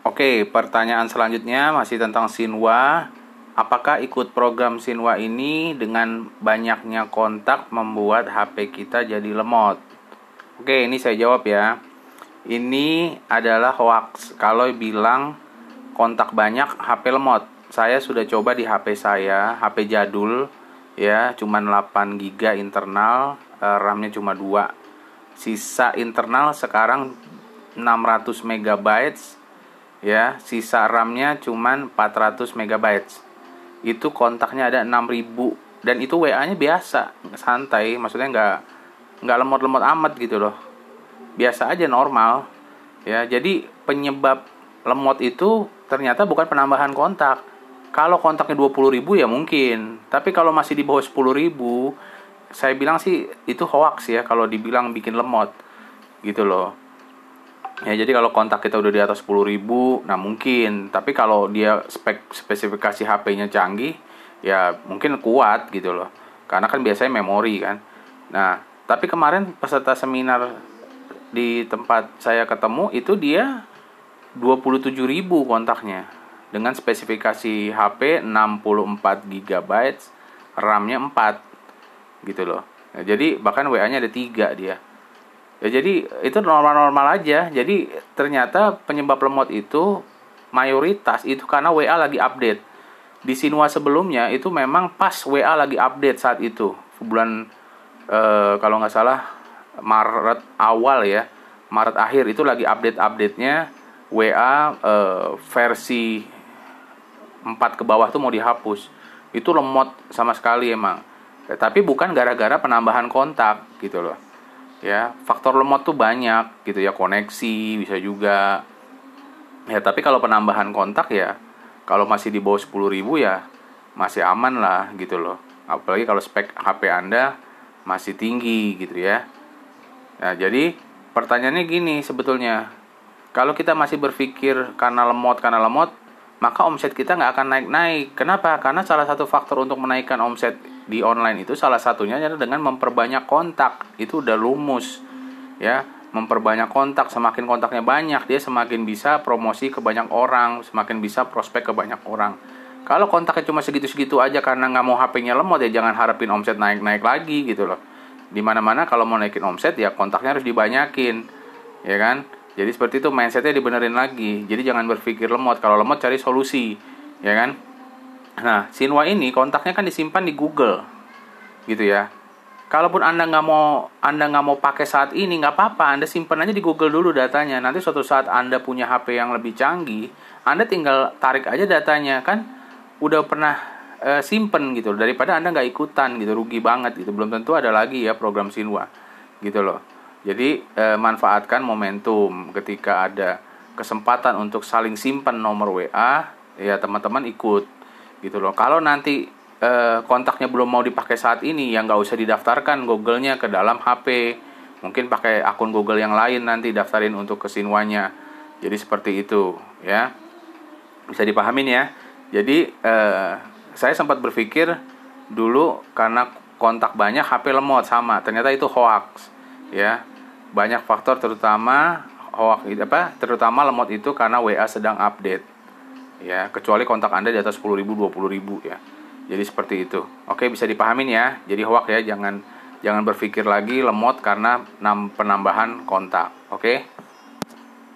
Oke, pertanyaan selanjutnya masih tentang Sinwa. Apakah ikut program Sinwa ini dengan banyaknya kontak membuat HP kita jadi lemot? Oke, ini saya jawab ya. Ini adalah hoax. Kalau bilang kontak banyak HP lemot. Saya sudah coba di HP saya, HP jadul ya, cuman 8 GB internal, eh, RAM-nya cuma 2. Sisa internal sekarang 600 MB ya sisa RAM-nya cuman 400 MB itu kontaknya ada 6000 dan itu WA-nya biasa santai. Maksudnya nggak nggak lemot-lemot amat gitu loh. Biasa aja normal. Ya jadi penyebab lemot itu ternyata bukan penambahan kontak. Kalau kontaknya 20.000 ya mungkin. Tapi kalau masih di bawah 10.000 saya bilang sih itu hoax ya kalau dibilang bikin lemot gitu loh Ya jadi kalau kontak kita udah di atas 10.000, nah mungkin. Tapi kalau dia spek spesifikasi HP-nya canggih, ya mungkin kuat gitu loh. Karena kan biasanya memori kan. Nah, tapi kemarin peserta seminar di tempat saya ketemu itu dia 27.000 kontaknya dengan spesifikasi HP 64 GB, RAM-nya 4 gitu loh. Nah, jadi bahkan WA-nya ada 3 dia ya jadi itu normal-normal aja. Jadi ternyata penyebab lemot itu mayoritas itu karena WA lagi update. Di Sinua sebelumnya itu memang pas WA lagi update saat itu. Bulan eh, kalau nggak salah Maret awal ya. Maret akhir itu lagi update update-nya WA eh, versi 4 ke bawah tuh mau dihapus. Itu lemot sama sekali emang. Tapi bukan gara-gara penambahan kontak gitu loh ya faktor lemot tuh banyak gitu ya koneksi bisa juga ya tapi kalau penambahan kontak ya kalau masih di bawah 10.000 ya masih aman lah gitu loh apalagi kalau spek HP Anda masih tinggi gitu ya nah jadi pertanyaannya gini sebetulnya kalau kita masih berpikir karena lemot karena lemot maka omset kita nggak akan naik-naik. Kenapa? Karena salah satu faktor untuk menaikkan omset di online itu salah satunya adalah dengan memperbanyak kontak. Itu udah lumus. Ya, memperbanyak kontak, semakin kontaknya banyak, dia semakin bisa promosi ke banyak orang, semakin bisa prospek ke banyak orang. Kalau kontaknya cuma segitu-segitu aja karena nggak mau HP-nya lemot ya jangan harapin omset naik-naik lagi gitu loh. Di mana-mana kalau mau naikin omset ya kontaknya harus dibanyakin, ya kan? Jadi seperti itu mindsetnya dibenerin lagi. Jadi jangan berpikir lemot. Kalau lemot cari solusi, ya kan? Nah, Sinwa ini kontaknya kan disimpan di Google, gitu ya. Kalaupun anda nggak mau anda nggak mau pakai saat ini nggak apa-apa, anda simpan aja di Google dulu datanya. Nanti suatu saat anda punya HP yang lebih canggih, anda tinggal tarik aja datanya kan. Udah pernah e, simpen gitu daripada anda nggak ikutan gitu rugi banget gitu. Belum tentu ada lagi ya program Sinwa, gitu loh. Jadi eh, manfaatkan momentum ketika ada kesempatan untuk saling simpan nomor WA, ya teman-teman ikut gitu loh. Kalau nanti eh, kontaknya belum mau dipakai saat ini, ya nggak usah didaftarkan Google-nya ke dalam HP. Mungkin pakai akun Google yang lain nanti daftarin untuk kesinwanya. Jadi seperti itu, ya. Bisa dipahamin ya. Jadi eh, saya sempat berpikir dulu karena kontak banyak HP lemot sama, ternyata itu hoax, ya banyak faktor terutama hoax apa terutama lemot itu karena WA sedang update ya kecuali kontak Anda di atas 10.000 20.000 ya. Jadi seperti itu. Oke, bisa dipahamin ya. Jadi hoax ya jangan jangan berpikir lagi lemot karena penambahan kontak. Oke?